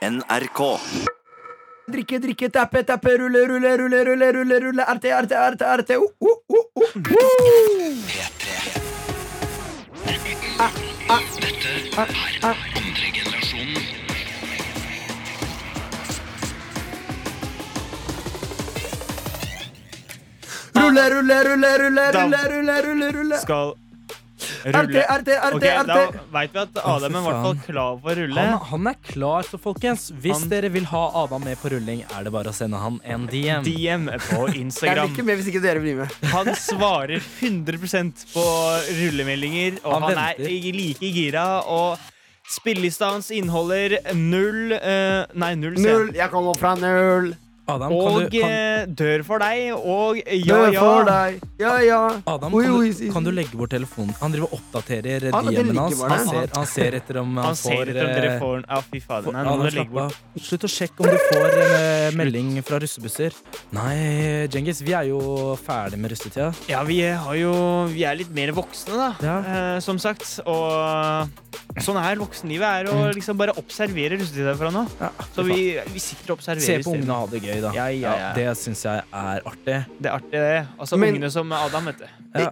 NRK. Drikke, drikke, tappe, tappe, rulle, rulle, rulle, rulle, rulle, rulle, arte, arte, arte, arte, uh, uh, uh, uh, uh. Rulle, rulle, rulle, rulle, rulle, rulle, rulle, rulle. Skal Arte, RT, RT, RT Ok, Da arte. veit vi at Adam er i hvert fall klar for å rulle. Han, han er klar, så folkens, hvis Han- dere vil ha Adam med på rulling, er det bare å sende han en DM. DM på Jeg blir ikke med hvis ikke dere blir med. Han svarer 100% på rullemeldinger, og Han han, er like gira. Og spillelista hans inneholder null uh, Nei, null, sier jeg. Null. Jeg kommer fra null. Adam, Og kan du, kan, eh, dør for deg, og ja, Dør for deg. Ja, ja. Adam, Oi, kan, oi, du, kan du legge bort telefonen? Han driver og oppdaterer Ja, DM-en hans. bare Han ser, han ser etter om han, Han ser etter om dere eh, får. Ja, fy fader. Nei, Adam, legge slapp bort. av. Slutt å sjekke om du får eh, melding fra russebusser. Nei, Djengis, vi er jo ferdig med russetida. Ja, vi har jo Vi er litt mer voksne, da. Ja. Eh, som sagt. Og sånn er voksenlivet. Er å liksom bare observere russetida fra nå. Ja, Så vi, vi sitter og observerer. Se på ungene og ha det gøy, da. Ja, ja, ja. det syns jeg er artig. Det er artig, det. Altså Men- ungene som Adam, vet du. Ja.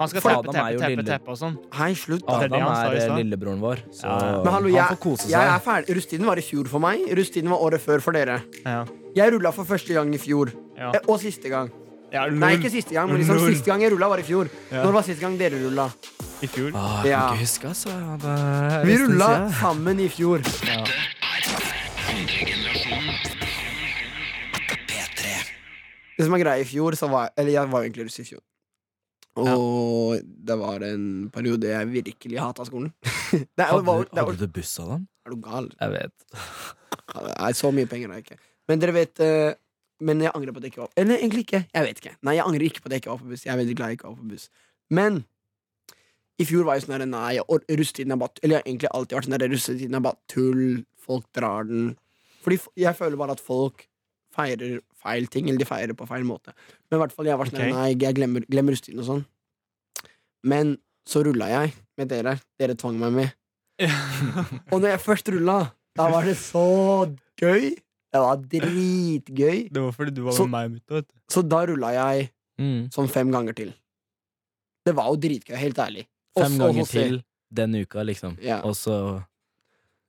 Han skal teppe, teppe, teppe, teppe, tappe og sånn. Hei, slutt. da. er Adam han er eh, lillebroren vår, så. Men hallo, han jeg, får kose jeg er ferdig. Russetiden var i fjor for meg. Russetiden var året før for dere. Ja. Jeg rulla for første gang i fjor. Ja. Eh, Og siste gang. Ja, Nei, ikke siste gang, men liksom siste gang jeg rulla, var i fjor. Ja. Når var siste gang dere rulla? I fjor. Ah, jeg kan ikke huske, altså. Det Vi rulla sammen i fjor. Det som er greia i fjor, så var Eller jeg var egentlig russ i fjor. Og det var en periode jeg virkelig hata skolen. det er, var, Hadde, det hadde du buss, Adam? er du gal? Jeg vet. Nei, så mye penger har jeg ikke. Men dere vet eh, Men jeg angrer på at jeg ikke var Eller egentlig ikke. Jeg vet ikke. Nei, jeg angrer ikke på at jeg ikke var på buss. Jeg er veldig glad jeg ikke var på buss. Men i fjor var jeg sånn Nei, russetiden er bare Eller jeg har egentlig alltid vært sånn der russetiden er bare tull. Folk drar den. Fordi jeg føler bare at folk feirer feil ting, eller de feirer på feil måte. Men i hvert fall jeg var sånn her, Nei, jeg glemmer, glemmer russetiden og sånn. Men så rulla jeg med dere. Dere tvang meg med. Og når jeg først rulla, da var det så gøy. Det var dritgøy. Det var fordi du var Så- med meg du. Så da rulla jeg Mm. sånn fem ganger til. Det var jo dritgøy, helt ærlig. Fem ganger til den uka, liksom. Ja. Og så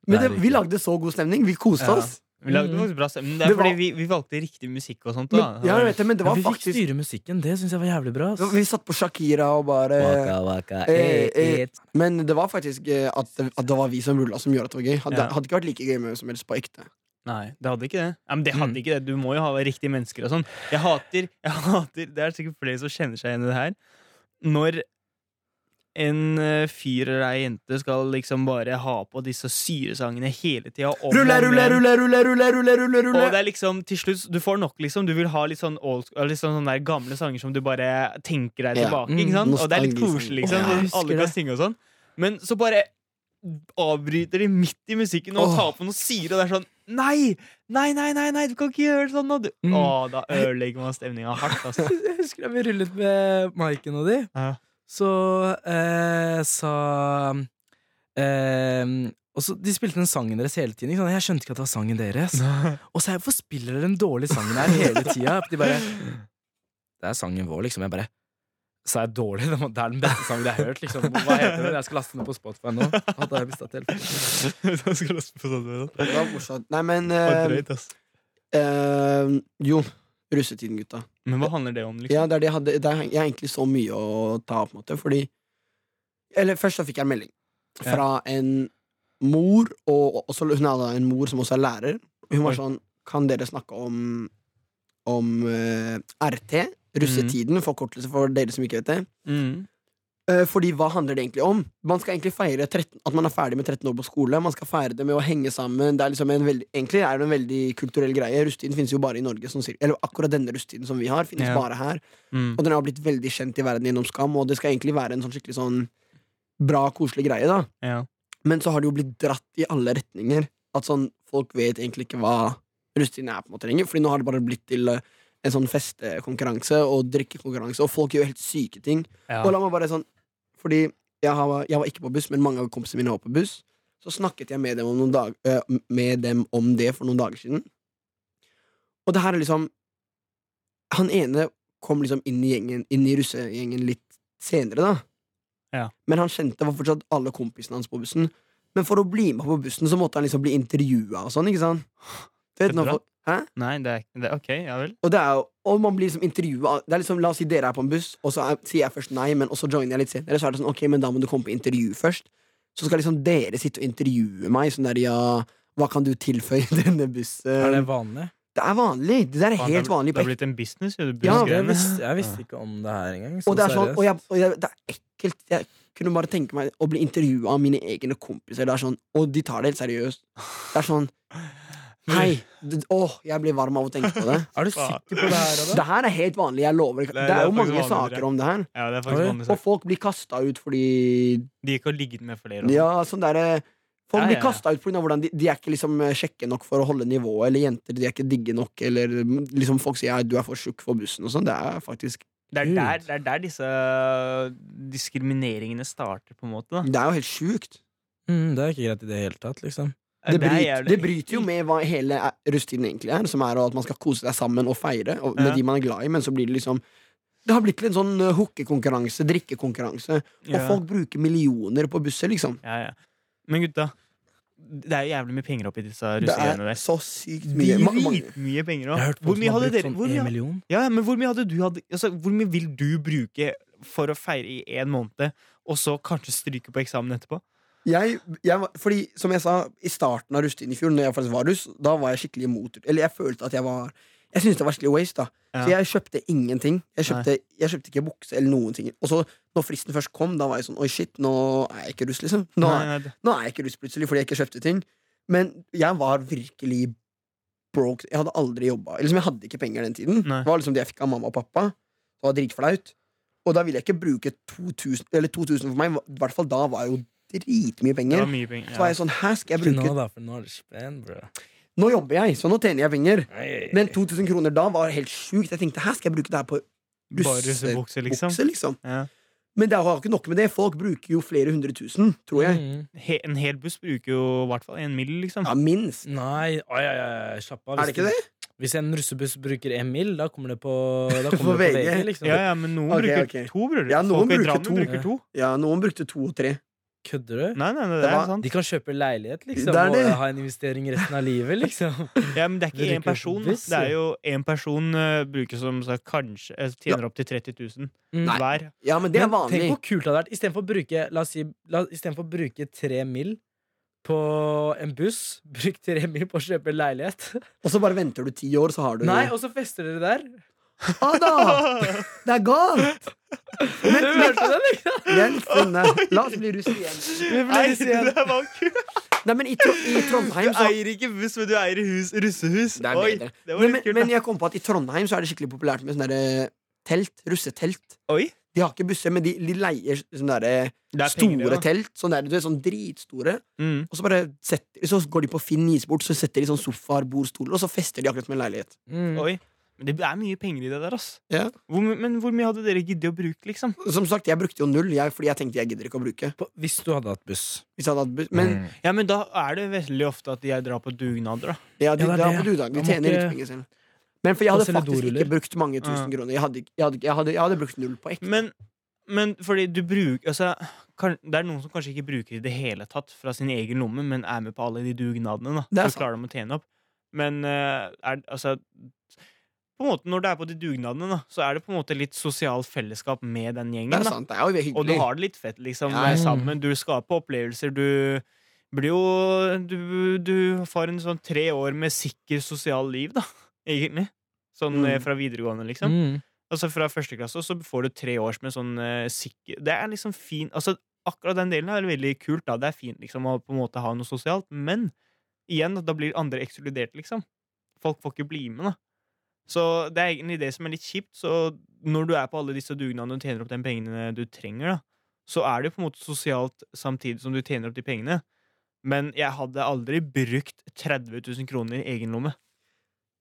Men Det vi lagde så god stemning. Vi koste Ja. oss. Vi lagde Mm. faktisk bra stemning. Det er Det var- vi, vi valgte riktig musikk og sånt. Men, ja, vet men det ja, var Vi fikk faktisk styre musikken, det syns jeg var jævlig bra. Vi satt på Shakira og bare Waka, waka, eh, eh, eh. Men det var faktisk eh, at, at det var vi som rulla, som gjorde at det var gøy. Hadde, Ja. hadde ikke vært like gøy med hvem som helst på ekte. Nei, det hadde ikke det. Ja, men det hadde Mm. ikke det. Du må jo ha riktige mennesker og sånn. Jeg hater, jeg hater Det er sikkert flere som kjenner seg igjen i det her. Når en eh, fyr eller ei jente skal liksom bare ha på disse syresangene hele tida. Rulle, rulle, rulle, rulle, rulle, rulle, rulle, Og det er liksom til slutt Du får nok, liksom. Du vil ha litt sånn old litt sånn sånne der gamle sanger som du bare tenker deg tilbake. Mm, Ikke sant? Og det er litt koselig, liksom. Sånn, husker alle det. kan synge og sånn. Men så bare avbryter de midt i musikken og tar på noe syre, og det er sånn Nei! Nei, nei, nei, nei, du kan ikke gjøre sånn! Og du, Mm. Å, da ødelegger man stemninga hardt. Altså. Jeg husker da vi rullet med Maiken og de. Ja. Så eh, sa eh, og så, De spilte den sangen deres hele tiden. Ikke sant? Jeg skjønte ikke at det var sangen deres. Og så er jeg, hvorfor spiller dere den dårlige sangen her hele tida? De bare Det er sangen vår, liksom. Jeg bare Sa jeg dårlig? Det er den beste sangen jeg har hørt. Liksom. Hva heter den? Jeg skal laste den på Spotify nå. Hadde jeg mistet telefonen. Sånn Det var morsomt. Nei, men eh, eh, Jo, russetiden, gutta. Men hva handler det om, liksom? Ja, det er det jeg hadde det er, Jeg har egentlig så mye å ta av, på en måte, fordi Eller først så fikk jeg en melding fra en mor, og også, hun hadde en mor som også er lærer. Hun var sånn Kan dere snakke om Om uh, RT? Russetiden, forkortelse for dere som ikke vet det. Mm. Eh, fordi hva handler det egentlig om? Man skal egentlig feire 13, at man er ferdig med 13 år på skole. Man skal feire det med å henge sammen. Det er liksom en veldig, egentlig er det en veldig kulturell greie. Rusttiden finnes jo bare i Norge. Som, eller akkurat denne rusttiden som vi har, finnes Ja. bare her. Mm. Og den har blitt veldig kjent i verden gjennom Skam, og det skal egentlig være en sånn skikkelig sånn bra, koselig greie, da. Ja. Men så har det jo blitt dratt i alle retninger. At sånn, folk vet egentlig ikke hva rusttiden er på en måte lenger. Fordi nå har det bare blitt til eh, en sånn festekonkurranse og drikkekonkurranse, og folk gjør helt syke ting. Ja. Og la meg bare sånn Fordi jeg, har, jeg var ikke på buss, men mange av kompisene mine var på buss. så snakket jeg med dem, om dag, med dem om det for noen dager siden. Og det her er liksom Han ene kom liksom inn i gjengen Inn i russegjengen litt senere, da. Ja. Men han kjente var fortsatt alle kompisene hans på bussen. Men for å bli med på bussen Så måtte han liksom bli intervjua og sånn, ikke sant? Du vet, når folk- Hæ? Nei, det er, det er ok, ja vel. Og, det er jo, og man blir liksom intervjua Det er liksom, La oss si dere er på en buss, og så er, sier jeg først nei, men og så joiner jeg litt senere. Så er det sånn, ok, men da må du komme på intervju først. Så skal liksom dere sitte og intervjue meg. Sånn der, ja, hva kan du tilføye denne bussen? Er det vanlig? Det er vanlig. Det der er Faen, helt det vanlig. Det har blitt en business, jo. Ja, Jeg visste, jeg visste ikke om det her engang. Så og det er sånn, seriøst. og, jeg, og jeg, det er ekkelt. Jeg kunne bare tenke meg å bli intervjua av mine egne kompiser. Det er sånn, og de tar det helt seriøst. Det er sånn Hei. Åh, jeg blir varm av å tenke på det. Er du sikker på det her, Det her er helt vanlig. Jeg lover. Det Det, er- det jo mange saker om det her. Ja, det er faktisk vanlig Og folk blir kasta ut fordi De ikke har ligget med flere. og. Ja, sånn der, Folk Ja, blir kasta ut pga. hvordan de, de er ikke liksom eh, kjekke nok for å holde nivået, eller jenter de er ikke digge nok, eller mm, liksom folk sier ja, du er for tjukk for bussen og sånn. Det er faktisk Det er, der, det er der disse diskrimineringene starter, på en måte. Da. Det er jo helt sjukt. Mm, det er ikke greit i det hele tatt, liksom. Det, er bryter, det bryter jo med hva hele rusttiden egentlig er, som er at man skal kose seg sammen og feire og, med Ja. de man er glad i, men så blir det liksom Det har blitt til en sånn eh, hookekonkurranse, drikkekonkurranse, og Ja. folk bruker millioner på busser, liksom. Ja, ja. Men gutta, det er jo jævlig mye penger oppi disse russegreiene er der. så sykt mye. Ma- mange- Dritmye penger hørt Hvor mye hadde dere sånn hvor mye, ja, men hvor mye hadde du hadde, altså, Hvor mye vil du bruke for å feire i én måned, og så kanskje stryke på eksamen etterpå? Jeg, jeg, fordi, som jeg sa, i starten av russetiden i fjor, Når jeg faktisk var russ, da var jeg skikkelig imot Eller jeg følte at jeg var Jeg syntes det var skikkelig waste. da Ja. Så jeg kjøpte ingenting. Jeg kjøpte, jeg kjøpte ikke bukse eller noen ting. Og så, når fristen først kom, da var jeg sånn Oi, shit, nå er jeg ikke russ, liksom. Nå, Nei, er- nei, nå er jeg ikke russ plutselig fordi jeg ikke kjøpte ting. Men jeg var virkelig broke. Jeg hadde aldri jobba. Liksom, jeg hadde ikke penger den tiden. Nei. Det var liksom det jeg fikk av mamma og pappa. Det var dritflaut. Og da ville jeg ikke bruke 2000, eller 2000 for meg. I hvert fall da var jo dritmye penger. mye penger. Så var jeg sånn, her skal jeg Ikke bruke nå, da, for nå er det spenn, bro. Nå jobber jeg, så nå tjener jeg penger. Nei. Men 2000 kroner da var helt sjukt. Jeg tenkte, her skal jeg bruke det her på russebukse, liksom. bukse, liksom. Ja. Men det har ikke nok med det. Folk bruker jo flere hundre tusen, tror jeg. Mm. He, en hel buss bruker jo i hvert fall en mill, liksom. Ja, minst. Nei, oi, oi, oi, slapp av. Er det ikke det? Hvis en russebuss bruker en mil, da kommer det på, da kommer På det på VG. VG, liksom. Ja, ja, men noen okay, bruker okay. to, bror. Ja, noen Folk i Drammen bruker to. Ja, noen brukte to og tre. Kødder du? Nei, nei, nei, det Det er sant. De kan kjøpe leilighet, liksom, Det det. og ha en investering resten av livet, liksom. Ja, men det er ikke én person. Det er jo én person uh, bruker som sagt, kanskje eh, tjener opp til 30 000 Mm. Hver. Ja, men det er Men tenk hvor kult det hadde vært istedenfor å bruke La oss si, la, å bruke tre mil på en buss, bruk tre mil på å kjøpe leilighet. Og så bare venter du ti år, så har du Nei, og så fester dere der. Ada! Det er galt! Men, Du hørte den, ikke Vent, Linne, la oss bli russ igjen. Nei, det var kult! Nei, men i, Tro i Du Trondheim så eier ikke buss, men du eier hus, russehus. Det er Oi, bedre. det var men, kult. men jeg kom på at i Trondheim så er det skikkelig populært med sånne der, telt. Russetelt. Oi, De har ikke busser, men de, de leier sånne der, det er store penger, ja. telt. Sånne, der, du vet, sånn dritstore. Mm. Og så, bare setter, så går de på Finn isbort, så setter de sånn sofaer, bord, stoler, og så fester de akkurat som en leilighet. Mm. Oi. Men det er mye penger i det der, ass. Ja. Hvor, men hvor mye hadde dere giddet å bruke, liksom? Som sagt, jeg brukte jo null, jeg, fordi jeg tenkte jeg gidder ikke å bruke. På, hvis du hadde hatt buss. Hvis jeg hadde hatt buss. Men Mm. Ja, men da er det veldig ofte at jeg drar på dugnader, da. ja, de, Ja, drar det. på dugnad. De tjener ikke- litt penger selv. Men for jeg hadde faktisk doruller. ikke brukt mange tusen Ja. kroner. Jeg hadde, jeg, hadde, jeg, hadde, jeg hadde brukt null på ekte. Men, men fordi du bruker altså, kan, Det er noen som kanskje ikke bruker i det hele tatt fra sin egen lomme, men er med på alle de dugnadene. Da. Så klarer de å tjene opp. Men uh, er, altså på en måte, Når du er på de dugnadene, da, så er det på en måte litt sosialt fellesskap med den det gjengen. er sant, det er jo Og du har det litt fett, liksom. Ja, Ja, ja. sammen. Du skaper opplevelser. Du blir jo du, du får en sånn tre år med sikker sosial liv, da, egentlig. Sånn Mm. eh, fra videregående, liksom. Mm. Altså Fra første klasse så får du tre års med sånn uh, sikker Det er liksom fin Altså Akkurat den delen er veldig kult. da Det er fint liksom å på en måte ha noe sosialt, men igjen, da blir andre ekskludert, liksom. Folk får ikke bli med, da. Så det er egentlig det som er litt kjipt. Så når du er på alle disse dugnadene og tjener opp de pengene du trenger, da, så er det jo på en måte sosialt samtidig som du tjener opp de pengene. Men jeg hadde aldri brukt 30 000 kroner i egen lomme.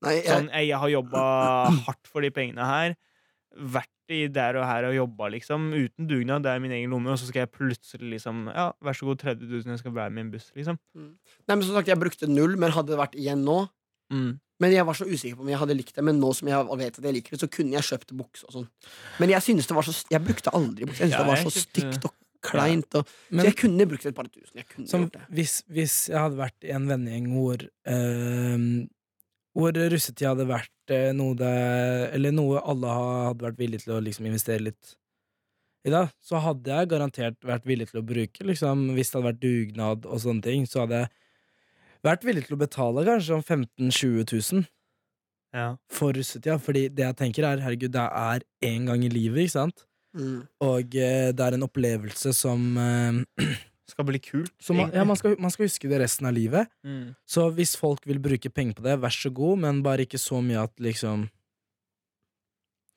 Jeg, Sånn, jeg, har jobba hardt for de pengene her. Vært i der og her og jobba, liksom, uten dugnad, det er min egen lomme, og så skal jeg plutselig liksom Ja, vær så god, 30 000, jeg skal være med i en buss, liksom. Nei, men som sagt, jeg brukte null, men hadde det vært igjen nå Men jeg var så usikker på om jeg hadde likt det, men nå som jeg vet at jeg liker det, så kunne jeg kjøpt bukse og sånn. Men jeg synes det var så Jeg brukte aldri bukse. Jeg synes Ja, det var så stygt og kleint. Og, så jeg kunne brukt et par tusen. Som, hvis, hvis jeg hadde vært i en vennegjeng hvor øh, Hvor russetid hadde vært eh, noe det Eller noe alle hadde vært villige til å liksom investere litt i, da, så hadde jeg garantert vært villig til å bruke, liksom, hvis det hadde vært dugnad og sånne ting, så hadde jeg vært villig til å betale kanskje om 15 000-20 000 Ja. for russetida, fordi det jeg tenker er, herregud, det er én gang i livet, ikke sant? Mm. Og eh, det er en opplevelse som, eh, Skal bli kult. som man, ja, man, skal, man skal huske det resten av livet. Mm. Så hvis folk vil bruke penger på det, vær så god, men bare ikke så mye at liksom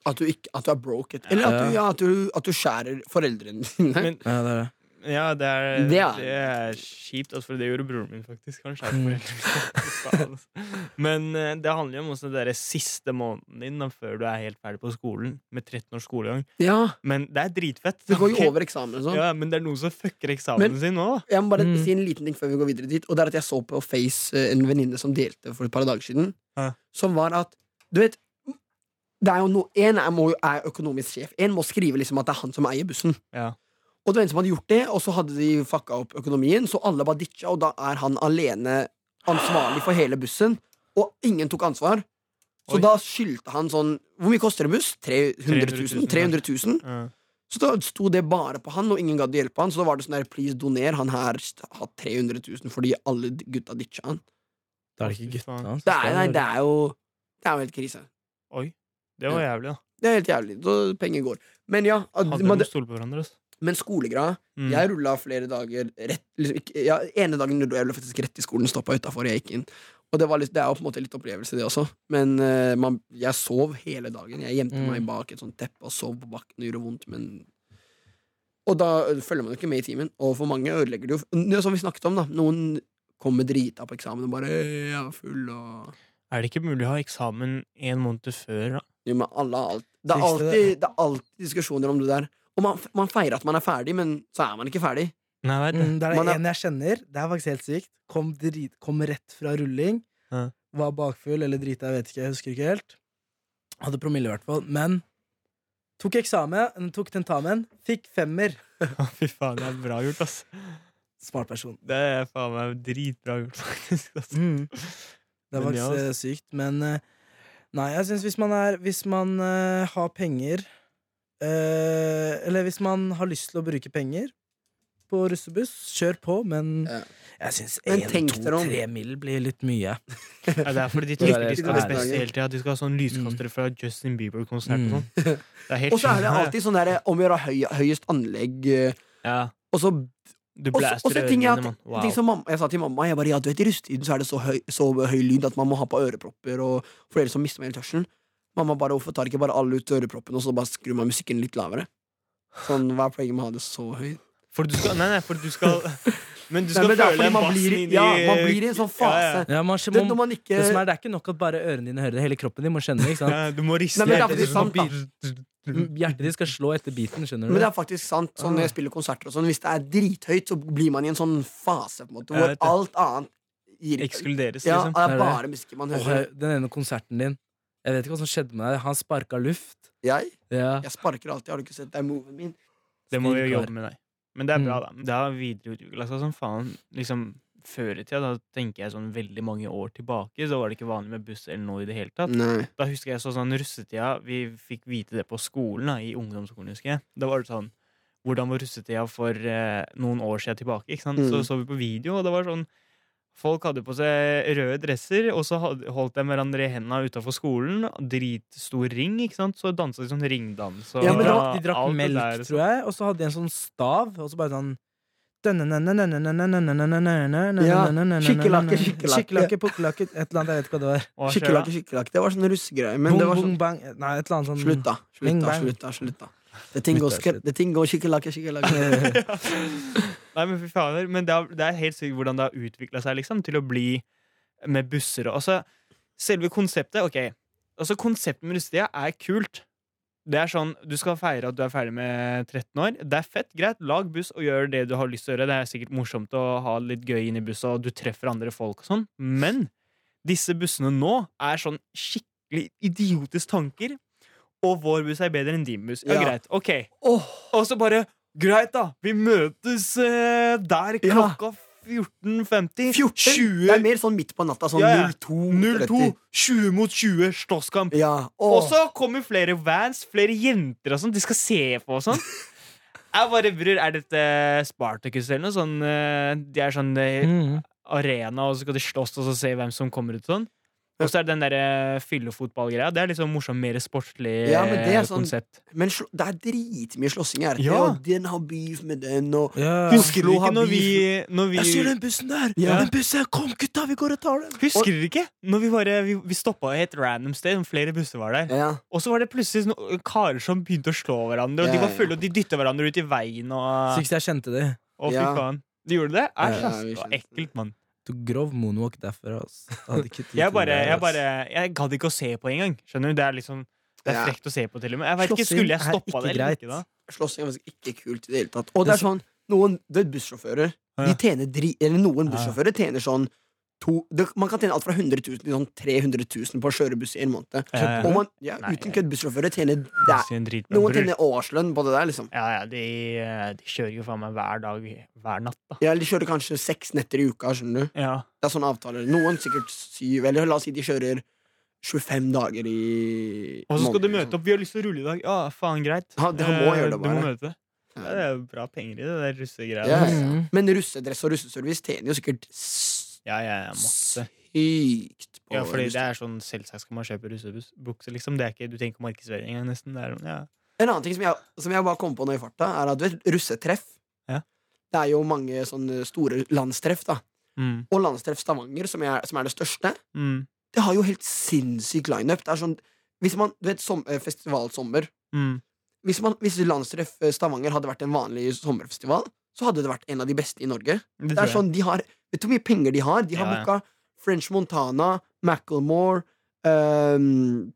At, du ikke, at du er broke. Eller at du, ja, at du, at du skjærer foreldrene dine. Men Ja, det er det. Ja, det er, Det det er- er, kjipt, altså, for det gjorde broren min faktisk. Han Mm. mine. Men eh, det handler jo om også den siste måneden din da, før du er helt ferdig på skolen, med 13 års skolegang. ja, Men det er dritfett. Det går jo over eksamen og sånn. Ja, men det er noen som fucker eksamen Men- sin nå. Jeg må bare Mm. si en liten ting før vi går videre dit. Og det er at jeg så på Face eh, en venninne som delte for et par dager siden. Ja. Som var at Du vet det er jo no, En er, må, er økonomisk sjef. En må skrive liksom at det er han som eier bussen. Ja. Og det var en som hadde gjort det, og så hadde de fucka opp økonomien, så alle bare ditcha, og da er han alene ansvarlig for hele bussen, og ingen tok ansvar. Så Oi. da skyldte han sånn Hvor mye koster en buss? 300 000? 300 000? Ja. Så da sto det bare på han, og ingen gadd å hjelpe han. Så da var det sånn der, please doner. Han her har 300 000 fordi alle gutta ditcha han. Det er det ikke gutta hans. Det er, nei, det er jo Det er jo helt krise. Oi. Det var jævlig, da. Det er helt jævlig. Så penger går. Men ja, at, Hadde man, de stolt på hverandre. Altså. Men skolegrad Mm. Jeg rulla flere dager rett liksom, ja, ene dagen rulla jeg faktisk rett i skolen, stoppa utafor, jeg gikk inn. Og det, var litt, det er jo på en måte litt opplevelse, det også. Men uh, man, jeg sov hele dagen. Jeg gjemte Mm. meg bak et sånt teppe og sov på bakken. Det gjorde vondt, men Og da øh, følger man jo ikke med i timen. Og for mange ødelegger det jo Det er Som vi snakket om, da. Noen kommer drita på eksamen og bare Ja, 'Jeg er full', og Er det ikke mulig å ha eksamen en måned før, da? jo, men alle har alt. Det er alltid, det er alltid diskusjoner om det der. Og man, man feirer at man er ferdig, men så er man ikke ferdig. Nei, det. Mm, det er det er- en jeg kjenner. Det er faktisk helt sykt. Kom, drit, kom rett fra rulling. Ja. Var bakfull eller drita, jeg vet ikke. Jeg husker ikke helt. Hadde promille, i hvert fall. Men tok eksamen, tok tentamen, fikk femmer. Fy faen, det er bra gjort, ass. Smart person. Det er faen meg dritbra gjort, faktisk. Ass. Mm. Det er Men ja, faktisk eh, sykt. Men eh, nei, jeg syns hvis man er Hvis man uh, har penger eh, Eller hvis man har lyst til å bruke penger på russebuss, kjør på, men Ja. jeg syns Men én, tenk to, dere om. tre mil blir litt mye. Ja, det er fordi de Det er de skal ha det. spesielt ja, De skal ha sånn lyskastere fra Justin Bieber-konsert og Mm. sånn. Det helt Og så er det alltid sånn der om å gjøre høy, høyest anlegg. eh, ja. Og så Og så- ting at- dine, ting som mamma, Jeg sa til mamma Jeg bare, ja, du vet, I rusttiden så er det så høy, så høy lyd at man må ha på ørepropper. Og for dere som mister hørselen Mamma bare, hvorfor tar ikke bare alle ut øreproppene og så bare skrur man musikken litt lavere? Sånn, Hva er poenget med å ha det så høyt? For du skal Nei, nei, for du skal Men du Nei, skal men er føle den bassen blir, i ja, man blir i en sånn fase. Ja, man, Det, må, man ikke det, som er, det er ikke nok at bare ørene dine hører det, hele kroppen din må skjønne det. ikke sant? Ja, du må riste Nei, men det er hjertet sant, Mm, Hjertet ditt skal slå etter beaten, skjønner Men det er faktisk sant. Sånn Når jeg spiller konserter og sånn Hvis det er drithøyt, så blir man i en sånn fase på en måte hvor alt annet gir Ekskluderes, Ja, liksom. det er bare musikken man hører. den ene konserten din Jeg vet ikke hva som skjedde med deg. Han sparka luft. Jeg, Ja. jeg sparker alltid. Har du ikke sett det er moven min? Det må vi jo jobbe med deg. Men det er bra, Mm. da. Det har videreutvikla seg som faen. Liksom, Før i tida, da tenker jeg sånn veldig mange år tilbake, så var det ikke vanlig med buss eller noe i det hele tatt. Nei. Da husker jeg så sånn russetida Vi fikk vite det på skolen, da, i ungdomsskolen, husker jeg. Da var det sånn Hvordan var russetida for eh, noen år siden tilbake? Ikke sant? Mm. Så så vi på video, og det var sånn Folk hadde på seg røde dresser, og så holdt de hverandre i hendene utafor skolen. Dritstor ring, ikke sant? Så dansa de sånn ringdans. Og Ja, De men drakk, de drakk melk, der, tror jeg, og så hadde de en sånn stav, og så bare sånn skikkelakke, skikkelakke. Pukkelakke, et eller annet, jeg vet ikke hva det var. Da? Skikkelakke, skikkelakke. Det var sånn russegreie. Men det var sånn Nei, et eller annet sånn Slutt, da. Slutt, da. Slutt, da. Slutt, ting går, skikkelakke, skikkelakke. Nei, men fy fader. Men det er, det er helt sykt hvordan det har utvikla seg liksom, til å bli med busser og altså, Selve konseptet, ok. Altså, konseptet med russetida er kult. Det er sånn, Du skal feire at du er ferdig med 13 år. Det er fett, greit. Lag buss og gjør det du har lyst til å gjøre. Det er sikkert morsomt å ha det litt gøy inn i bussa, og du treffer andre folk og sånn. Men disse bussene nå er sånn skikkelig idiotisk tanker. Og vår buss er bedre enn din buss. Ja, Ja. greit. Ok. Oh. Og så bare Greit, da. Vi møtes eh, der Ja. klokka 14.50. 14? 20 Det er mer sånn midt på natta. Sånn Ja, ja. 02. 02. 20 mot 20. Slåsskamp. Ja. Og så kommer flere vans, flere jenter og sånn. De skal se på og sånn. Jeg bare, bror, Er dette Spartacus eller noe sånn? eh, De er sånn eh, Mm. arena, og så skal de slåss og så se hvem som kommer ut sånn. Og så er det den derre fyllefotballgreia. Det er liksom morsomt, mer sportslig Ja, men det er eh, sånn- konsept. Men slå- det er dritmye slåssing her. Ja. Og den har beef med den, og Ja. Husker du ikke når vi, når vi Jeg ser den bussen der! Ja. Den bussen! Kom, gutta, vi går og tar den! Husker dere ikke? Når vi bare Vi, vi stoppa et random sted, og flere busser var der. Ja. Og så var det plutselig noen karer som begynte å slå hverandre, og Ja, de var ja. fulle, og de dytta hverandre ut i veien, og Sist jeg kjente det. Å, fy Ja. faen. De gjorde det? Æsj, Ja. Det var ekkelt, mann. Du grov moonwalk derfra. ass. Jeg ikke tid Jeg bare, jeg bare Jeg gadd ikke å se på engang. Skjønner du? Det er liksom Det er frekt å se på, til og med. Jeg vet ikke, Skulle jeg stoppa det eller ikke? da? Slåssing er faktisk ikke kult i det hele tatt. Og det er sånn, noen det er bussjåfører Ja. De tjener dri... Eller noen bussjåfører tjener sånn to, det, Man kan tjene alt fra 100 000 til sånn 300 000 på å kjøre buss i en måned. Så, man, ja, Nei, uten jeg- kødd, bussjåfører tjener det Noen tjener årslønn på det der, liksom. Ja, ja, de, eh, de kjører jo faen meg hver dag, hver natt, da. Ja, de kjører kanskje seks netter i uka, skjønner du. Ja. Det er sånne avtaler. Noen sikkert syv, eller la oss si de kjører 25 dager i Og så skal du møte opp. 'Vi har lyst til å rulle i dag.' Ja, faen, greit. Ja, det må Eh, gjøre det Du må møte. Ja. Ja, det er jo bra penger i det der russegreia. Ja, ja. Mm. Men russedress og russeservice tjener jo sikkert Ja, ja, ja, masse. sykt på Ja, fordi det er sånn Selvsagt skal man kjøpe russebukse, liksom. Det er ikke, du tenker ikke markedsføring engang, nesten. Er, sånn, ja. En annen ting som jeg, som jeg bare kom på nå i farta, er at du vet, russetreff Ja. Det er jo mange sånne store landstreff, da. Mm. Og Landstreff Stavanger, som er, som er det største, Mm. det har jo helt sinnssyk lineup. Det er sånn Hvis man Du vet, som, eh, festivalsommer. Mm. Hvis, man, hvis Landstreff eh, Stavanger hadde vært en vanlig sommerfestival, så hadde det vært en av de beste i Norge. Det Det er sånn, de har Vet du hvor mye penger de har? De har Ja, booka French Montana, Macclemore um,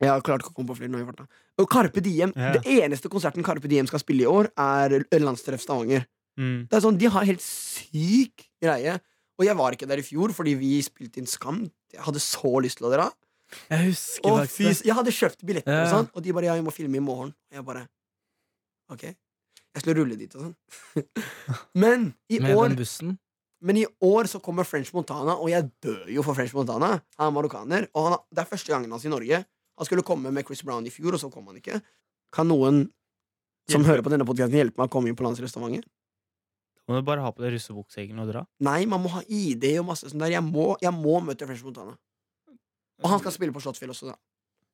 Jeg har klart ikke å komme på flere nå i farta. Og Carpe Diem. Det eneste konserten Carpe Diem skal spille i år, er Landstreff Stavanger. Mm. Det er sånn, De har helt syk greie. Og jeg var ikke der i fjor fordi vi spilte inn Skam. Jeg hadde så lyst til å dra. Jeg husker Og faktisk jeg hadde kjøpt billetter, Ja. og sånn Og de bare 'ja, vi må filme i morgen'. Og jeg bare OK. Jeg skulle rulle dit og sånn. Men i Med år den bussen. Men i år så kommer French Montana, og jeg dør jo for French Montana. Han er marokkaner, og han, det er første gangen hans i Norge. Han skulle komme med Chris Brown i fjor, og så kom han ikke. Kan noen som hører på denne podcasten hjelpe meg å komme inn på landsrestauranten? Må du bare ha på deg russebukse og dra? Nei, man må ha ID og masse sånn der. Jeg må, jeg må møte French Montana. Og han skal spille på Slottsfjell også, da.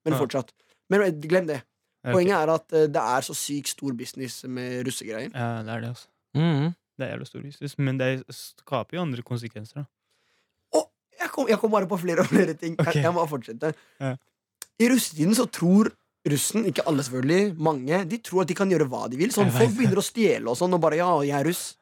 Men Ja. fortsatt. Men eh, glem det. Poenget er at eh, det er så sykt stor business med russegreier. Ja, det er det, altså. Mm. Det er jævlig stor luksus, men det skaper jo andre konsekvenser, da. oh, jeg kom, jeg kom bare på flere og flere ting. Okay. Jeg, jeg må fortsette. Ja. I russetiden så tror russen, ikke alle selvfølgelig, mange, de tror at de kan gjøre hva de vil. Sånn, folk begynner å stjele og sånn, og bare 'ja, jeg er russ'.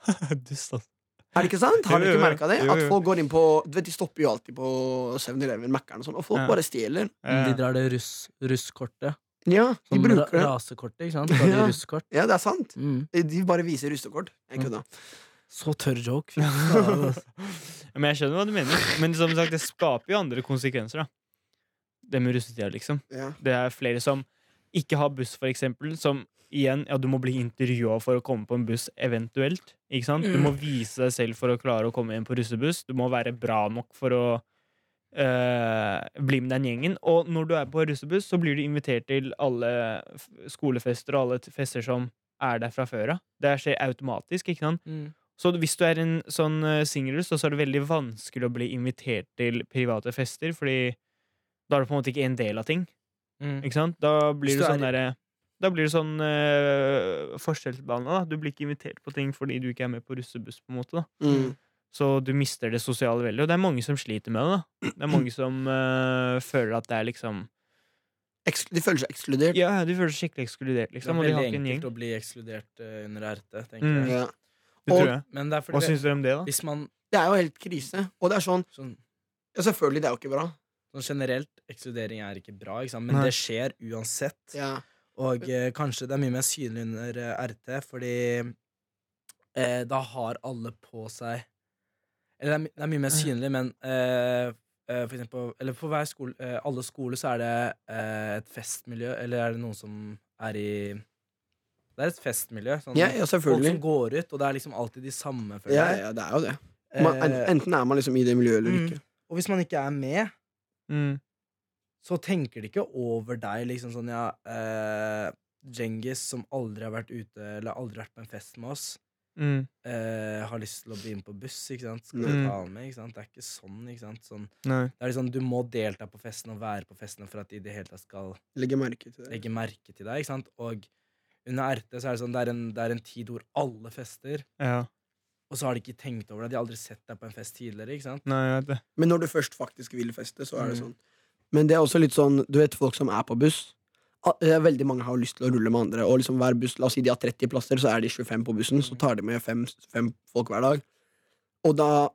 Dust, altså. Er det ikke sant? Har dere ikke merka det? At folk går inn på Du vet, De stopper jo alltid på 7-Eleven, Mækkern og sånn, og folk Ja. bare stjeler. De drar det russ, russkortet. Ja, de Som bruker det. rasekortet, ikke sant? Ja. russekort. Ja, det er sant. Mm. De bare viser russekort. Jeg Mm. kødda. Så tørr joke. Men jeg skjønner hva du mener. Men som sagt, det skaper jo andre konsekvenser, da. Det med russetida, liksom. Ja. Det er flere som ikke har buss, for eksempel, som igjen Ja, du må bli intervjua for å komme på en buss, eventuelt. Ikke sant? Du må vise deg selv for å klare å komme inn på russebuss. Du må være bra nok for å eh, bli med den gjengen. Og når du er på russebuss, så blir du invitert til alle skolefester og alle fester som er der fra før av. Det skjer automatisk, ikke sant? Mm. Så hvis du er en sånn uh, singelruss, så er det veldig vanskelig å bli invitert til private fester, fordi da er du på en måte ikke en del av ting. Mm. Ikke sant? Da blir du sånn er- derre Da blir det sånn uh, forskjellsbehandla. Du blir ikke invitert på ting fordi du ikke er med på russebuss. på en måte da Mm. Så du mister det sosiale veldig. Og det er mange som sliter med det. da Det er mange som uh, føler at det er liksom de føler seg ekskludert. Ja, de føler seg skikkelig ekskludert, Det er liksom. Og de har veldig en gjeng. enkelt å bli ekskludert eh, under RT, tenker Mm. jeg. Ja. Det Og- tror jeg. Men det er Hva syns dere om det, da? hvis man Det er jo helt krise. Og det er sånn sånn, Ja, selvfølgelig, det er jo ikke bra. Sånn generelt, ekskludering er ikke bra, ikke sant? men Nei. det skjer uansett. Ja. Og eh, kanskje det er mye mer synlig under RT, fordi eh, da har alle på seg Eller det er, det er mye mer synlig, men uh, uh, for eksempel Eller på hver skole, uh, alle skoler så er det et festmiljø, eller er det noen som er i Det er et festmiljø. Sånn, Ja, ja, folk som går ut, og det er liksom alltid de samme, føler Ja, jeg. ja, det er jo det. Man, enten er man liksom i det miljøet eller mm. ikke. og hvis man ikke er med, Mm. så tenker de ikke over deg, liksom sånn ja eh, Djengis, som aldri har vært ute, eller aldri vært på en fest med oss, Mm. eh, har lyst til å bli med på buss, ikke sant? Skal du Mm. ta han med, ikke sant? Det er ikke sånn, ikke sant? Sånn, det er liksom, du må delta på festen og være på festene for at de i det hele tatt skal Legge merke til deg. legge merke til deg, ikke sant? Og under RT så er det sånn, det er en, det er en tid hvor alle fester, Ja. og så har de ikke tenkt over det, de har aldri sett deg på en fest tidligere, ikke sant? Nei, det. Men når du først faktisk vil feste, så er det Mm. sånn. Men det er også litt sånn, du vet folk som er på buss. Ah, eh, Veldig mange har lyst til å rulle med andre. Og liksom hver buss, La oss si de har 30 plasser, så er de 25 på bussen. Så tar de med fem, fem folk hver dag. Og da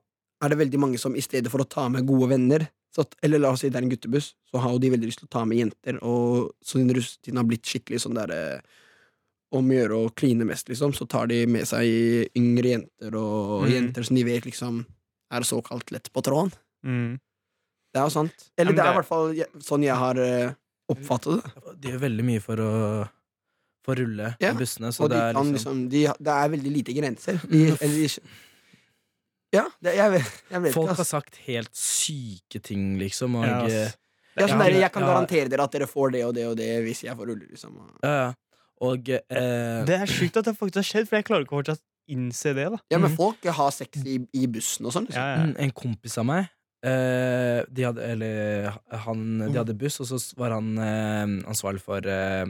er det veldig mange som i stedet for å ta med gode venner så, Eller la oss si det er en guttebuss, så har de veldig lyst til å ta med jenter. Og så den russetiden har blitt skikkelig sånn derre om å gjøre å kline mest, liksom. Så tar de med seg yngre jenter og Mm. jenter som de vet liksom er såkalt lett på tråden. Mm. Det er jo sant. Eller men det er i hvert fall sånn jeg har eh, oppfattet det. De gjør veldig mye for å for å rulle Ja, med bussene, så Og de det er liksom liksom de, Det er veldig lite grenser. De, Mm. eller de, ja, det, jeg vet, jeg vet Folk ikke. har sagt helt syke ting, liksom, og Ja, eh, er sånn der, jeg kan ja. garantere dere at dere får det og det og det hvis jeg får rulle. Liksom. ja, ja. Og eh, Det er sjukt at det faktisk har skjedd, for jeg klarer ikke å fortsatt innse det. da Ja, men Mhm. folk har sex i, i bussen og sånn. Liksom. ja, ja. mm, en kompis av meg eh, de hadde, Eller han, de hadde buss, og så var han eh, ansvarlig for eh,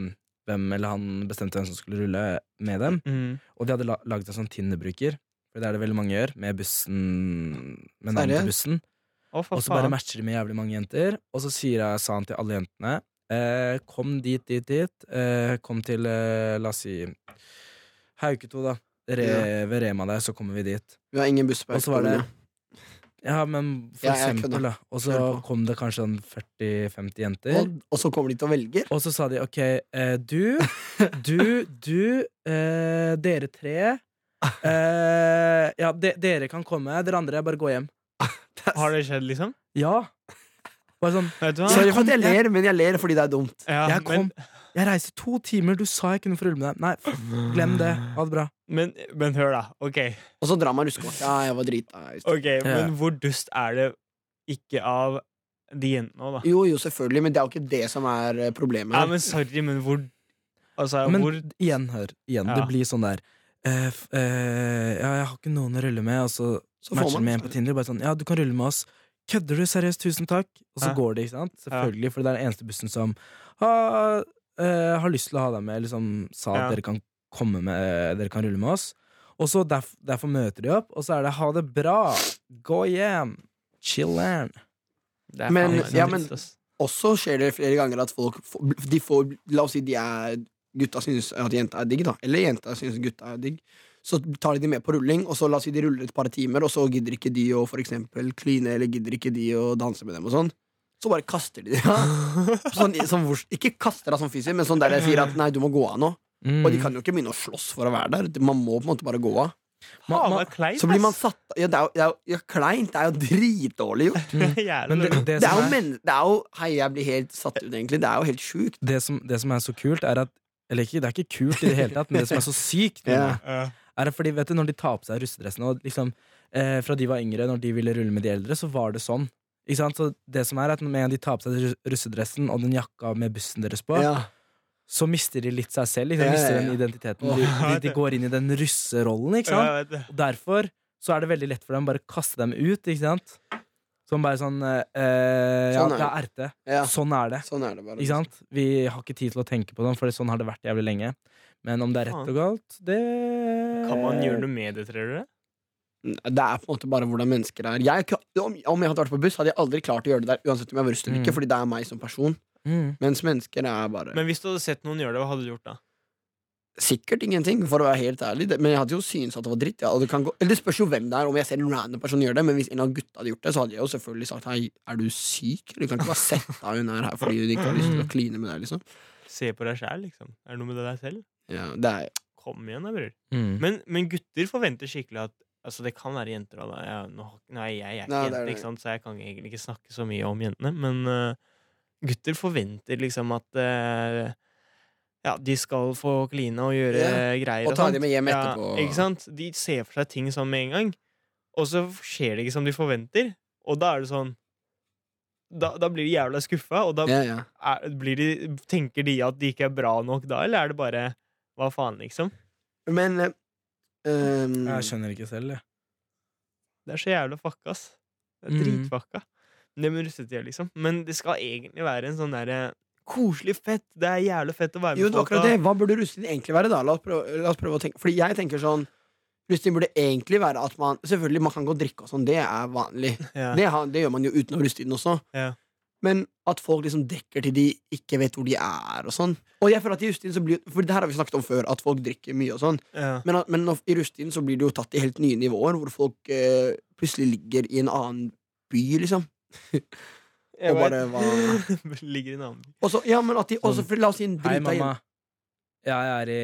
hvem Eller han bestemte hvem som skulle rulle med dem. Mm. Og de hadde la laget en sånn Tinder-bruker, for det er det veldig mange gjør, med bussen Med navnet til bussen. Oh, Og så bare matcher de med jævlig mange jenter. Og så sier jeg, sa han til alle jentene eh, Kom dit, dit, dit. Eh, kom til, la oss si Hauketo, da. Re, Ved Rema der, så kommer vi dit. Vi har ingen buss på Og så var det Ja, men for Ja, eksempel, da. Og så kom det kanskje sånn 40-50 jenter. og, og så kommer de til å velge. Og så sa de ok, eh, du, du, du, eh, dere tre eh, Ja, de, dere kan komme, dere andre bare gå hjem. Har det skjedd, liksom? Ja. Bare sånn? Sorry for at jeg ler, men jeg ler fordi det er dumt. Ja, Jeg kom, jeg reiste to timer, du sa jeg kunne få rulle med deg. Nei, glem det. Ha det bra. Men, men hør, da. Ok, Og så drar man ruskekort. Ja, jeg var drita. Ok, ja. Men hvor dust er det ikke av de jentene òg, da? Jo, jo, selvfølgelig, men det er jo ikke det som er eh, problemet. Ja, men sorry, men hvor Altså, Men hvor igjen, hør. Igjen, Ja. Det blir sånn der uh, eh, Ja, jeg har ikke noen å rulle med, og så, Så matcher man med en på Tinder. Bare sånn, ja, du kan rulle med oss. Kødder du? Seriøst, tusen takk. Og så Ja. går det, ikke sant? Selvfølgelig, for det er den eneste bussen som har, eh, har lyst til å ha deg med, eller som sa at Ja. dere kan komme med Dere kan rulle med oss. Og så derf, derfor møter de opp, og så er det 'ha det bra', 'gå hjem', 'chiller'n'. Er Men- ja, men- også skjer det flere ganger at folk får, de får La oss si de er gutta syns at jenta er digg, da. Eller jenta syns gutta er digg. Så tar de de med på rulling, og så la oss si de ruller et par timer, og så gidder ikke de å for eksempel kline, eller gidder ikke de å danse med dem og sånn. Så bare kaster de det. Ja. Sånn, sånn, ikke kaster deg sånn fysisk, men sånn der de sier at nei, du må gå av nå. Mm. Og de kan jo ikke begynne å slåss for å være der. Man må på en måte bare gå av. Man, man, kleint, Så blir man satt Ja, det er jo, det er jo ja, kleint. Det er jo dritdårlig gjort. Men det, det, Det er jo, men, det er jo Hei, jeg blir helt satt ut, egentlig. Det er jo helt sjukt. det, som, det som er så kult, er at Eller ikke, det er ikke kult i det hele tatt, men det som er så sykt, Ja. Er at fordi, vet du, når de tar på seg russedressen og liksom, eh, Fra de var yngre, når de ville rulle med de eldre, så var det sånn. Ikke sant? Så det som er at Med en gang de tar på seg russedressen og den jakka med bussen deres på, Ja. så mister de litt seg selv. Liksom, mister den identiteten. De, de, de går inn i den russerollen, ikke sant? Og derfor så er det veldig lett for dem å bare kaste dem ut, ikke sant? Som bare sånn eh, eh, Ja, Sånn er det er RT. Ja. Sånn er det. Sånn er det bare. Ikke sant? Vi har ikke tid til å tenke på det, for sånn har det vært jævlig lenge. Men om det er rett og galt, det Kan man gjøre noe med det, tror dere? Det er på en måte bare hvordan mennesker er. Jeg, om, om jeg hadde vært på buss, hadde jeg aldri klart å gjøre det der, uansett om jeg var rustet eller ikke, Mm. fordi det er meg som person. Mm. Mens mennesker er bare Men hvis du hadde sett noen gjøre det, hva hadde du gjort da? Sikkert ingenting, for å være helt ærlig. Men jeg hadde jo syntes at det var dritt. Ja. Og det, kan gå, eller det spørs jo hvem det er, om jeg ser en random person gjøre det. Men hvis en av gutta hadde gjort det, så hadde jeg jo selvfølgelig sagt Hei, er du syk? Du kan ikke bare sette av hun her fordi du ikke har lyst til å kline med deg, liksom. Se på deg sjæl, liksom. Er det noe med deg selv? Ja, det er Kom igjen, da, bror. Mm. Men, men gutter forventer skikkelig at Altså, det kan være jenter òg, da. Ja, nå, nei, jeg, er ikke jente, ikke sant? så jeg kan egentlig ikke snakke så mye om jentene. Men uh, gutter forventer liksom at uh, ja, de skal få kline og gjøre yeah. greier. og ta dem med hjem Ja, ikke sant? De ser for seg ting sånn med en gang, og så skjer det ikke som de forventer. Og da er det sånn Da, da blir de jævla skuffa, og da yeah, yeah. er, blir de, tenker de at de ikke er bra nok da, eller er det bare hva faen, liksom? Men eh, um, Jeg skjønner ikke selv, jeg. Det er så jævla fucka, ass. Det er Mm. Det med russetida, liksom. Men det skal egentlig være en sånn derre koselig fett. Det er jævlig fett å være med Jo, folk. det. Hva burde russetid egentlig være, da? La oss prøve, la oss prøve å tenke Fordi jeg tenker sånn Russetid burde egentlig være at man Selvfølgelig, man kan gå og drikke og sånn, det er vanlig. Ja. Det, det gjør man jo utenom russetiden også. Ja. Men at folk liksom drikker til de ikke vet hvor de er, og sånn. Og jeg føler at i russetiden så blir For det her har vi snakket om før, at folk drikker mye og sånn. Ja. Men, at- men i russetiden så blir det jo tatt i helt nye nivåer, hvor folk eh, plutselig ligger i en annen by, liksom. Og bare hva Ligger i en annen by. Og så, ja, men at de også, Sånn. for La oss si en Hei, drita mamma. Jeg er i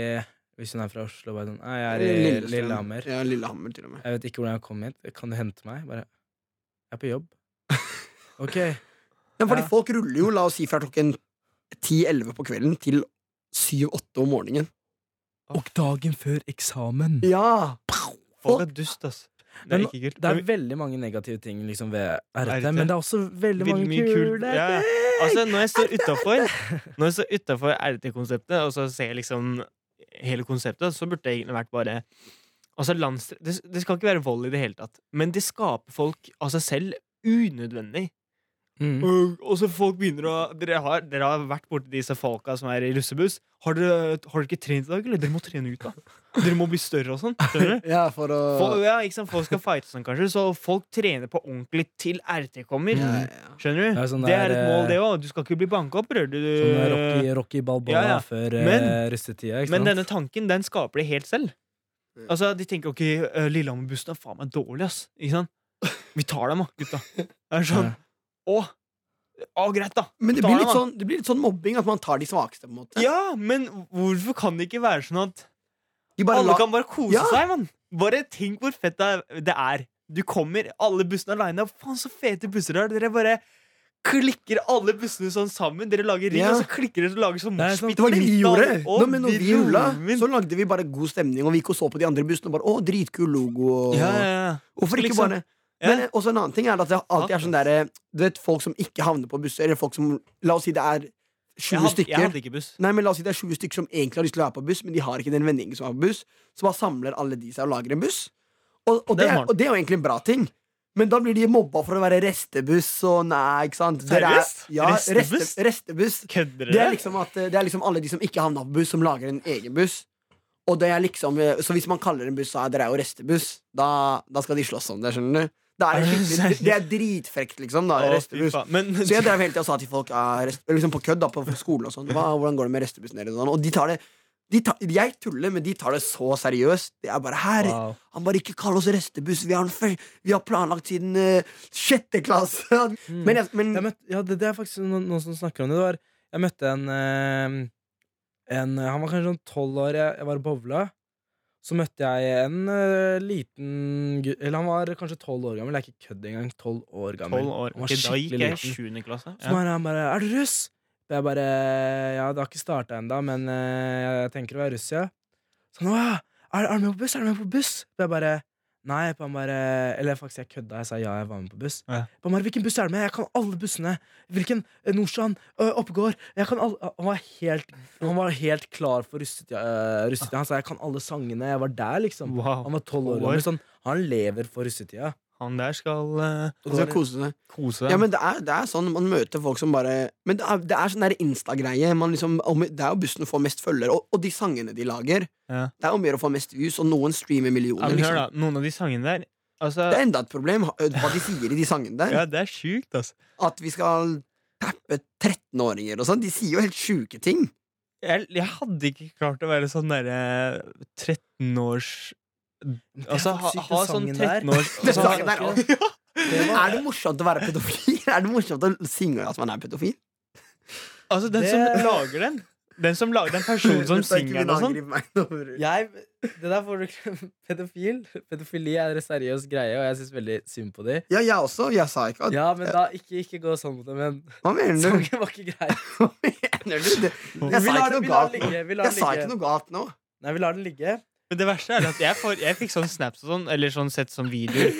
Hvis hun er fra Oslo, bare sånn jeg er i Lillestrøm. Lillehammer. Ja, Lillehammer, til og med. Jeg vet ikke hvordan jeg kom hit. Kan du hente meg? Bare Jeg er på jobb. Ok. Ja, fordi Ja. folk ruller jo, la oss si, fra klokken 10-11 på kvelden til 7-8 om morgenen. Og dagen før eksamen. Ja! For er dust, ass. Det er Men ikke kult. Det er veldig mange negative ting liksom, ved RT, RT. men det er også veldig Veldig mange kule. Ja, ja. Altså, når jeg står utafor RT-konseptet, og så ser jeg liksom hele konseptet, så burde det egentlig vært bare Altså, lands... det, det skal ikke være vold i det hele tatt, men det skaper folk av seg selv unødvendig. Mm. Og, og så folk begynner å Dere har, dere har vært borti disse folka som er i russebuss. Har dere, har dere ikke trent i dag, eller? Dere må trene ut, da. Dere må bli større og sånn. Ja, for å Folk, ja, ikke sant? folk skal fighte sånn, kanskje, så folk trener på ordentlig til RT kommer. ja, ja. Skjønner du? Ja, sånn det er et mål, eh, det òg. Du skal ikke bli banka opp, rører Du, Sånn der Rocky, Rocky Balboa Ja, ja. før uh, Men- russetida. Ikke Men denne tanken, den skaper de helt selv. Altså, De tenker ok, uh, Lillehammer-bussen er faen meg dårlig, ass. Ikke sant? Vi tar dem, da, gutta. Det er sånn. Å, å, greit, da. Men det blir, litt sånn, det blir litt sånn mobbing, at man tar de svakeste, på en måte. Ja, men hvorfor kan det ikke være sånn at bare alle la, kan bare kose Ja. seg, mann? Bare tenk hvor fett det er- det er. Du kommer, alle bussene aleine. Faen, så fete busser det er. Dere bare klikker alle bussene sånn sammen. Dere lager ring, Ja. og så klikker dere og lager sånn Det er moshpit det var det vi gjorde! Nå, men når vi rulla, så lagde vi bare god stemning, og vi gikk og så på de andre bussene og bare Å, dritkul logo. Og, ja, ja, ja. Hvorfor ikke Liksom. bare. Men også en annen ting er at det alltid er sånn derre Du vet, folk som ikke havner på busser, eller folk som La oss si det er 20 Jeg hadde, stykker. jeg hadde ikke buss. Nei, men La oss si det er 20 stykker som egentlig har lyst til å være på buss, men de har ikke den vendingen som er på buss. Så bare samler alle de seg og lager en buss. Og, og, Det er og det er jo egentlig en bra ting. Men da blir de mobba for å være restebuss og nei, ikke sant. Er- Seriøst? Ja, Restebuss? Reste, restebuss. Kødder Det er, liksom at, det er liksom alle de som ikke havna på buss, som lager en egen buss. Og det er liksom eh, Så hvis man kaller en buss så er dere er jo restebuss, da, da skal de slåss om det, skjønner du. Det, Er skikkelig, det er dritfrekt, liksom. da Å, fy Restebuss. faen. Men Så jeg drev hele tida og sa til folk rest, liksom på kødd da, på skolen og sånn Hva, Hvordan går det med restebussen deres? Og sånn, Og de tar det de tar, Jeg tuller, men de tar det så seriøst. Det er bare her Wow. Han bare ikke kall oss restebuss. Vi har, en vi har planlagt siden eh, sjette klasse. Mm. Men, jeg, men Jeg møtte, ja, det, det er faktisk noen, noen som snakker om det. det var, jeg møtte en, eh, en Han var kanskje sånn tolv år. Jeg, jeg var og bowla. Så møtte jeg en uh, liten Eller han var kanskje tolv år gammel. Jeg er ikke kødd engang. Tolv år gammel. tolv år. Han var okay, da gikk jeg i liten. sjuende klasse. Så var han bare 'Er du russ?' Og jeg bare 'Ja, det har ikke starta ennå, men uh, jeg tenker å være russ, ja'. Så han er, 'Er du med på buss?' Er du med på buss? Og jeg bare Nei, på han bare Eller faktisk, jeg kødda. Jeg sa ja, jeg var med på buss. Ja. På han bare, Hvilken buss er du med? Jeg kan alle bussene. Hvilken? Eh, Nordstrand? øh, Oppegård? Jeg kan alle Han var helt Han var helt klar for russetida. øh, russetida. Han sa jeg kan alle sangene. Jeg var der, liksom. Wow. Han var Tolv år. gammel. Sånn, han lever for russetida. Han der skal uh, skal kose seg. kose Ja, men det er, det er sånn man møter folk som bare Men det er, det er sånn der Insta-greie. Liksom, det er jo bussen får mest følgere, og, og de sangene de lager. Ja. Det er jo mer å få mest views, og noen streamer ja, millioner. men Hør, Liksom. da. Noen av de sangene der Altså, Det er enda et problem, hva de sier i de sangene der. ja, det er sjukt, altså. At vi skal tappe 13-åringer og sånn. De sier jo helt sjuke ting. jeg, jeg hadde ikke klart å være sånn derre 13 års Altså ha, ha sånn sangen der. 13 år Den sangen der også. Er det morsomt å være pedofil? Er det morsomt å synge at man er pedofil? altså, den Det- som lager den Den som lager den personen som er synger den og sånn. Jeg, det der får du Pedofil Pedofili er en seriøs greie, og jeg syns veldig synd på dem. Ja, jeg også. Jeg sa ikke at Ja, men da ikke, ikke gå sånn mot det, men Hva mener du? sangen var ikke grei. Hva mener du? Det- Jeg sa ikke noe galt nå. Jeg sa ikke noe galt nå. Nei, vi lar den ligge. Men det verste er at jeg, får, jeg fikk sånn snaps og sånn, eller sånn sett som videoer,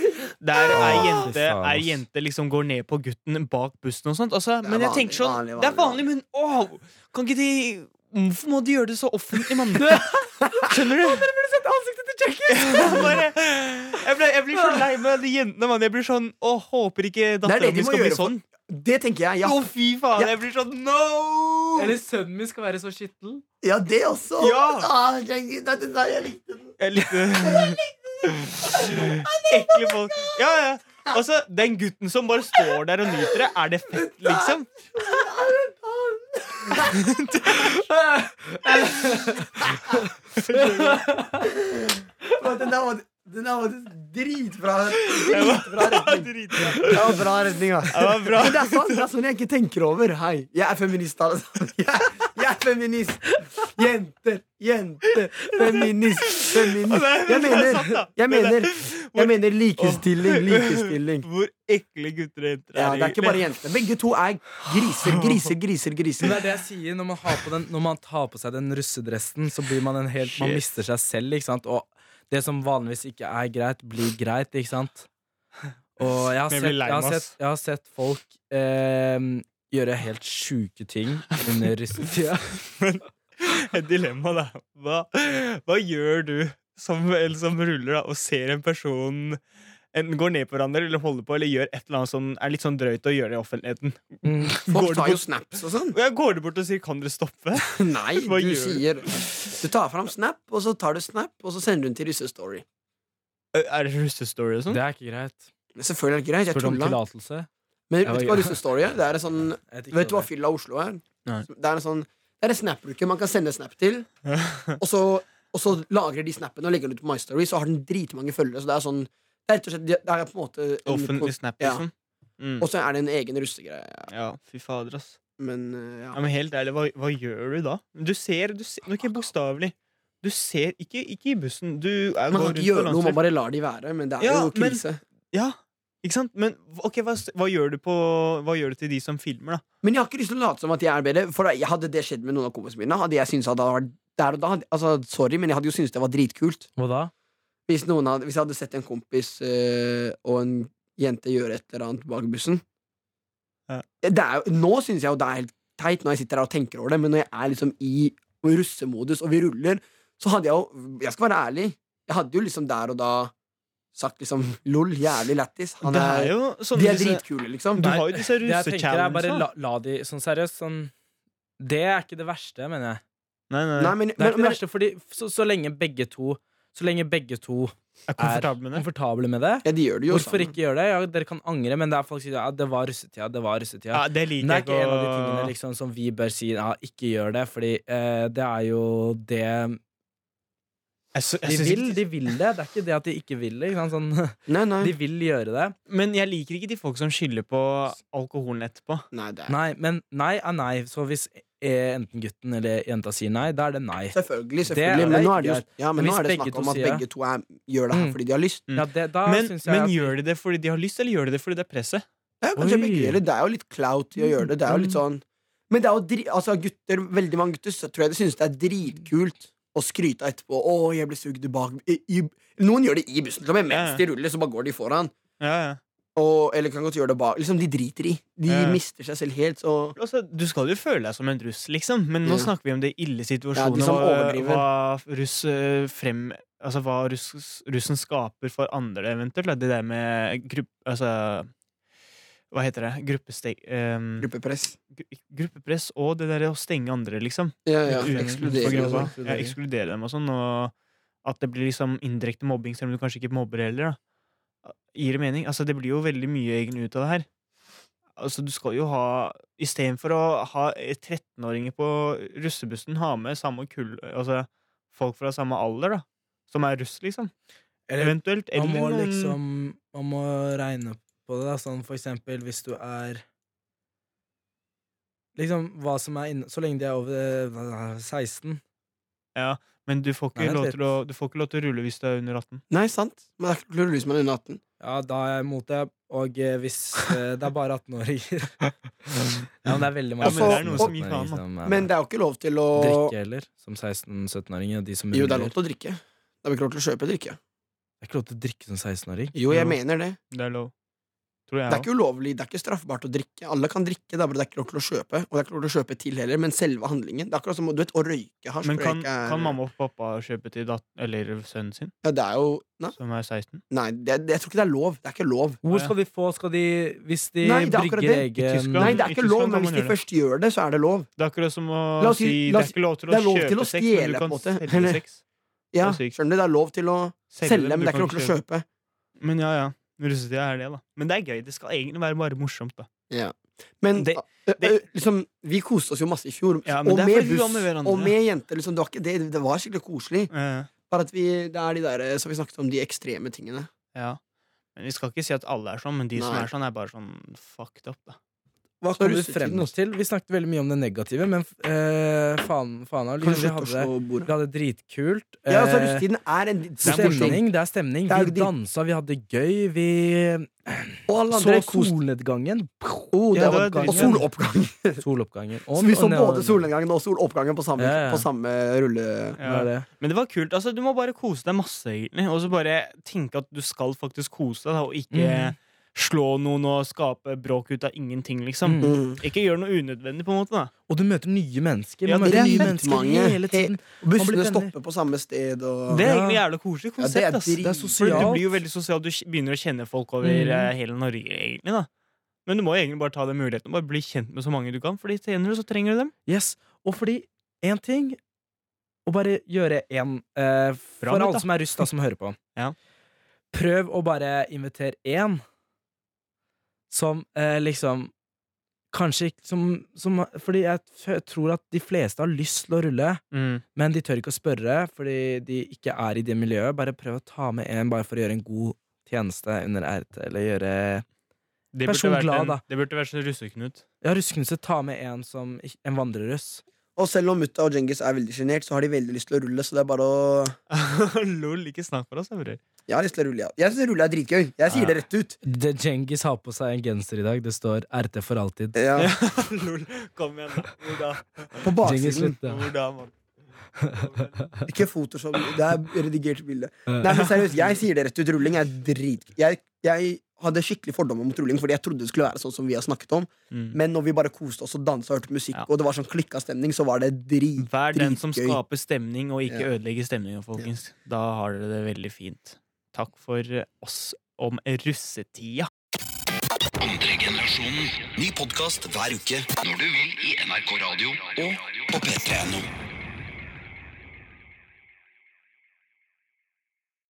der ei jente, ei jente liksom går ned på gutten bak bussen og sånt. Altså, men jeg tenker sånn Det er vanlig, men åh, kan ikke de Hvorfor må de gjøre det så offentlig, mann? Skjønner du? Dere burde sett ansiktet til Jackie! jeg blir så lei meg av de jentene, mann. Jeg blir sånn Å, håper ikke er dattera mi skal bli sånn. Det tenker jeg. Å, Ja, fy faen. Ja. Jeg blir sånn No! Eller sønnen min skal være så skittel. ja det også. Ja. Ah, jeg, nei, nei, det, jeg likte den. Jeg likte Ekle folk. Ja, ja. Altså, den gutten som bare står der og nyter det, er det fett, liksom? Den der var, den er var dritbra. Dritbra retning. Det var bra retning, ass. Det var bra. Men det er sånn, det er sånn jeg ikke tenker over. Hei, jeg er feminist. Altså. Jeg, jeg er feminist. Jenter, jenter, feminist, feminist. Jeg mener, jeg mener, jeg mener likestilling, likestilling. Hvor ekle gutter og jenter Ja, det er ikke bare jenter. Begge to er griser, griser, griser. griser det er det jeg sier. Når man, har på den, når man tar på seg den russedressen, så blir man en helt Man mister seg selv, ikke sant? Og det som vanligvis ikke er greit, blir greit, ikke sant? Og jeg har sett, jeg har sett, jeg har sett folk eh, gjøre helt sjuke ting under russetida. Et dilemma, da. Hva, hva gjør du som, som ruller da, og ser en person enten går ned på hverandre eller holder på eller gjør et eller annet som er litt sånn drøyt å gjøre i offentligheten? Mm. Folk tar jo snaps og sånn. ja, går du bort og sier 'kan dere stoppe'? Nei, Hva du gjør sier Du tar fram snap, og så tar du snap, og så sender du den til russestory. Er det russestory og sånn? Det er ikke greit. Selvfølgelig er det greit, jeg tulla. Men vet du hva russestory er? Det er en sånn vet du hva fylla Oslo er? Nei. Det er en sånn Det er en snap-bruker man kan sende snap til, og så, og så lagrer de snappen og legger den ut på My Story, så har den dritmange følgere. Så det er sånn Det er rett og slett Det er på en måte en- Offentlig snap, Ja. liksom? Mm. Og så er det en egen russegreie. Ja, fy fader, ass. Men uh, ja. Ja, men helt ærlig, hva, hva gjør du da? Du ser, du ser Ikke bokstavelig. Du ser ikke, ikke i bussen. Du er, Man kan ikke gjøre noe, man bare lar de være. Men det er Ja, jo men- krise. Ja, ikke sant? Men ok, hva, hva, gjør du på, hva gjør du til de som filmer, da? Men jeg har ikke lyst til å late som at jeg er bedre. For jeg hadde det skjedd med noen av kompisene mine, hadde jeg syntes at det hadde vært der og da Altså, sorry, men jeg hadde jo syntes det var dritkult. Hva da? Hvis, noen hadde, hvis jeg hadde sett en kompis eh, og en jente gjøre et eller annet bak bussen Ja. det er, Nå syns jeg jo det er helt teit når jeg sitter her og tenker over det, men når jeg er liksom i russemodus og vi ruller, så hadde jeg jo Jeg skal være ærlig, jeg hadde jo liksom der og da sagt liksom lol, jævlig lættis. Han er, er jo sånn de er disse- dritkule, liksom. Du har jo disse Det er bare la, la de Sånn seriøst, sånn Det er ikke det verste, mener jeg. Nei, nei, Nei, men, Det er men, ikke det men verste, fordi så, så lenge begge to Så lenge begge to er komfortable med det. komfortable med det, ja, de gjør det jo hvorfor sammen. ikke gjøre det? Ja, dere kan angre, men det er folk som sier ja, det var russetida, det var russetida. Ja, det Men liker det er ikke ikke en av de tingene liksom, som vi bør si ja, ikke gjør det, fordi eh, det er jo det Jeg så, jeg De vil, de vil det. Det er ikke det at de ikke vil det. Sånn, Nei, nei. de vil gjøre det. Men jeg liker ikke de folk som skylder på alkoholen etterpå. nei, det er, Nei, men nei er nei. Så hvis enten gutten eller jenta sier nei, da er det nei. Selvfølgelig, selvfølgelig. det men nå er det jo ja, men nå er det snakk om at begge to er, gjør det her Mm. fordi de har lyst. Mm. Ja, det, da Men, men at gjør de det fordi de har lyst, eller gjør de det fordi det er presset? Ja, kanskje Oi. begge deler. Det er jo litt clout i å gjøre det. Det er jo litt sånn Men det er jo dri altså, gutter, veldig mange gutter så tror jeg de synes det er dritkult å skryte av etterpå. 'Å, jeg ble sugd bak i, i, Noen gjør det i bussen, mens Ja, ja. de ruller, så bare går de foran. Ja, ja. Og, eller kan godt gjøre det bak. Liksom, de driter i. De Ja, ja. mister seg selv helt, så Altså, du skal jo føle deg som en russ, liksom, men nå Ja. snakker vi om det ille Ja, situasjonen. de og hva, russ eh, frem Altså hva russ, russen skaper for andre, eventuelt. Det der med grupp... Altså Hva heter det? Gruppesteg... Um, gruppepress. gru- gruppepress og det der å stenge andre, liksom. Ja, ja. Ekskludere. og. Ja, ekskludere dem og sånn. Og at det blir liksom indirekte mobbing, selv om du kanskje ikke mobber heller. da Gir det mening? Altså, det blir jo veldig mye egen ut av det her. Altså, du skal jo ha Istedenfor å ha 13-åringer på russebussen, ha med samme kull Altså folk fra samme alder, da. Som er russ, liksom. Eller Eventuelt. man må liksom Man må regne på det, da. Sånn for eksempel hvis du er Liksom hva som er inne Så lenge de er over eh, 16. Ja, men du får, ikke Nei, lov til å, du får ikke lov til å rulle hvis du er under 18. Nei, sant. Men det er ikke lurt hvis man er under 18. Ja, da er jeg imot det. Og eh, hvis eh, det er bare 18-åringer Ja, men det er veldig mange Ja, men det er noe som gir faen, da. Men det er jo ikke lov til å drikke heller, som 16-17-åringer. De som Jo, det er ruller. lov til å drikke. Det er ikke lov til å kjøpe drikke. Det er ikke lov til å drikke som 16-åring. Jo, jeg Jo. mener det. Det er lov. Tror jeg Det er ikke ulovlig, det er ikke straffbart å drikke. Alle kan drikke, det er bare det er ikke lov til å kjøpe. Og det er ikke lov til å kjøpe til heller, men selve handlingen Det er akkurat som du vet, å røyke hasj. Men kan, er- kan mamma og pappa kjøpe til dat eller sønnen sin, Ja, det er jo Nei, som er 16? nei det, det, jeg tror ikke det er lov. Det er ikke lov. Hvor skal de få Skal de Hvis de Nei, det er brygger det. Egen Nei, det er ikke lov, men hvis de først gjør det, så er det lov. Det er akkurat som å La oss si- si la Det er ikke lov til å er kjøpe sex, men du kan måte. selge sex. Ja, er skjønner du? Det er lov til å selge, men det er ikke lov til å kjøpe. Men ja, ja. Russetida er det, da. Men det er gøy. Det skal egentlig være bare morsomt, da. Men Det- ø, ø, liksom, vi koste oss jo masse i fjor. Ja, og med buss med og med jenter. Liksom, det, var ikke, det, det var skikkelig koselig. Ja. Bare at vi, det er de der som vi snakket om, de ekstreme tingene. ja. Men vi skal ikke si at alle er sånn, men de som er sånn, er bare sånn fucked up, da. Hva kom vi frem til Vi snakket veldig mye om det negative, men eh, faen, faen liksom, vi, hadde, vi hadde dritkult. Ja, altså, eh, russetiden er en er stemning, det er stemning. Det er Vi dansa, vi hadde gøy. Vi Og alle så solnedgangen. oh, det Ja, var, Og soloppgangen. soloppgang. Soloppgangen. Så vi så både solnedgangen og soloppgangen på samme, Ja, ja. på samme rulle... Det? Men det var kult. altså Du må bare kose deg masse, egentlig. Og så bare tenke at du skal faktisk kose deg, og ikke Mhm. Slå noen og skape bråk ut av ingenting, liksom. Mm. Mm. Ikke gjør noe unødvendig, på en måte. da Og du møter nye mennesker. Ja, møter er nye mennesker mange. hele tiden. Og bussene stopper på samme sted og Det er egentlig jævla koselig Ja, konsept. det er Det er sosialt. du blir jo veldig sosial, du begynner å kjenne folk over Mhm. eh, hele Norge, egentlig. da Men du må egentlig bare ta den muligheten og bare bli kjent med så mange du kan, Fordi senere så trenger du dem. Yes, Og fordi én ting Å bare gjøre én eh, For Bra alle da. som er rusta, som hører på. Ja. Prøv å bare invitere én som eh, liksom Kanskje ikke som, som Fordi jeg tror at de fleste har lyst til å rulle, men de tør ikke å spørre fordi de ikke er i det miljøet. Bare prøv å ta med en bare for å gjøre en god tjeneste under RT, eller gjøre Det burde glad, en, det burde vært en russeknut. Ja, russeknuset, ta med en som En vandrerruss. Og selv om mutta og Djengis er veldig sjenert, så har de veldig lyst til å rulle. Så det er bare å Lol, ikke snakk for oss, bror. Jeg har lyst til å rulle, ja. Jeg syns rulle er dritgøy. Jeg sier Ja. det rett ut. Det Djengis har på seg en genser i dag. Det står RT for alltid. Ja. Ja, lol. Kom igjen, da. Hvor da? På baksiden. Hvor da, mann? Ikke Photoshop. Det er redigert bilde. Nei, men seriøst, jeg sier det rett ut. Rulling er drit... Jeg, jeg hadde skikkelig fordommer mot rulling, fordi jeg trodde det skulle være sånn som vi har snakket om. Mm. Men når vi bare koste oss og dansa og hørte musikk, Ja. og det var sånn klikka stemning, så var det dritgøy. Vær den som gøy. skaper stemning, og ikke Ja. ødelegger stemninga, folkens. Da har dere det veldig fint. Takk for oss om russetida. Andre generasjonen. Ny podkast hver uke når du vil i NRK Radio og på p3.no.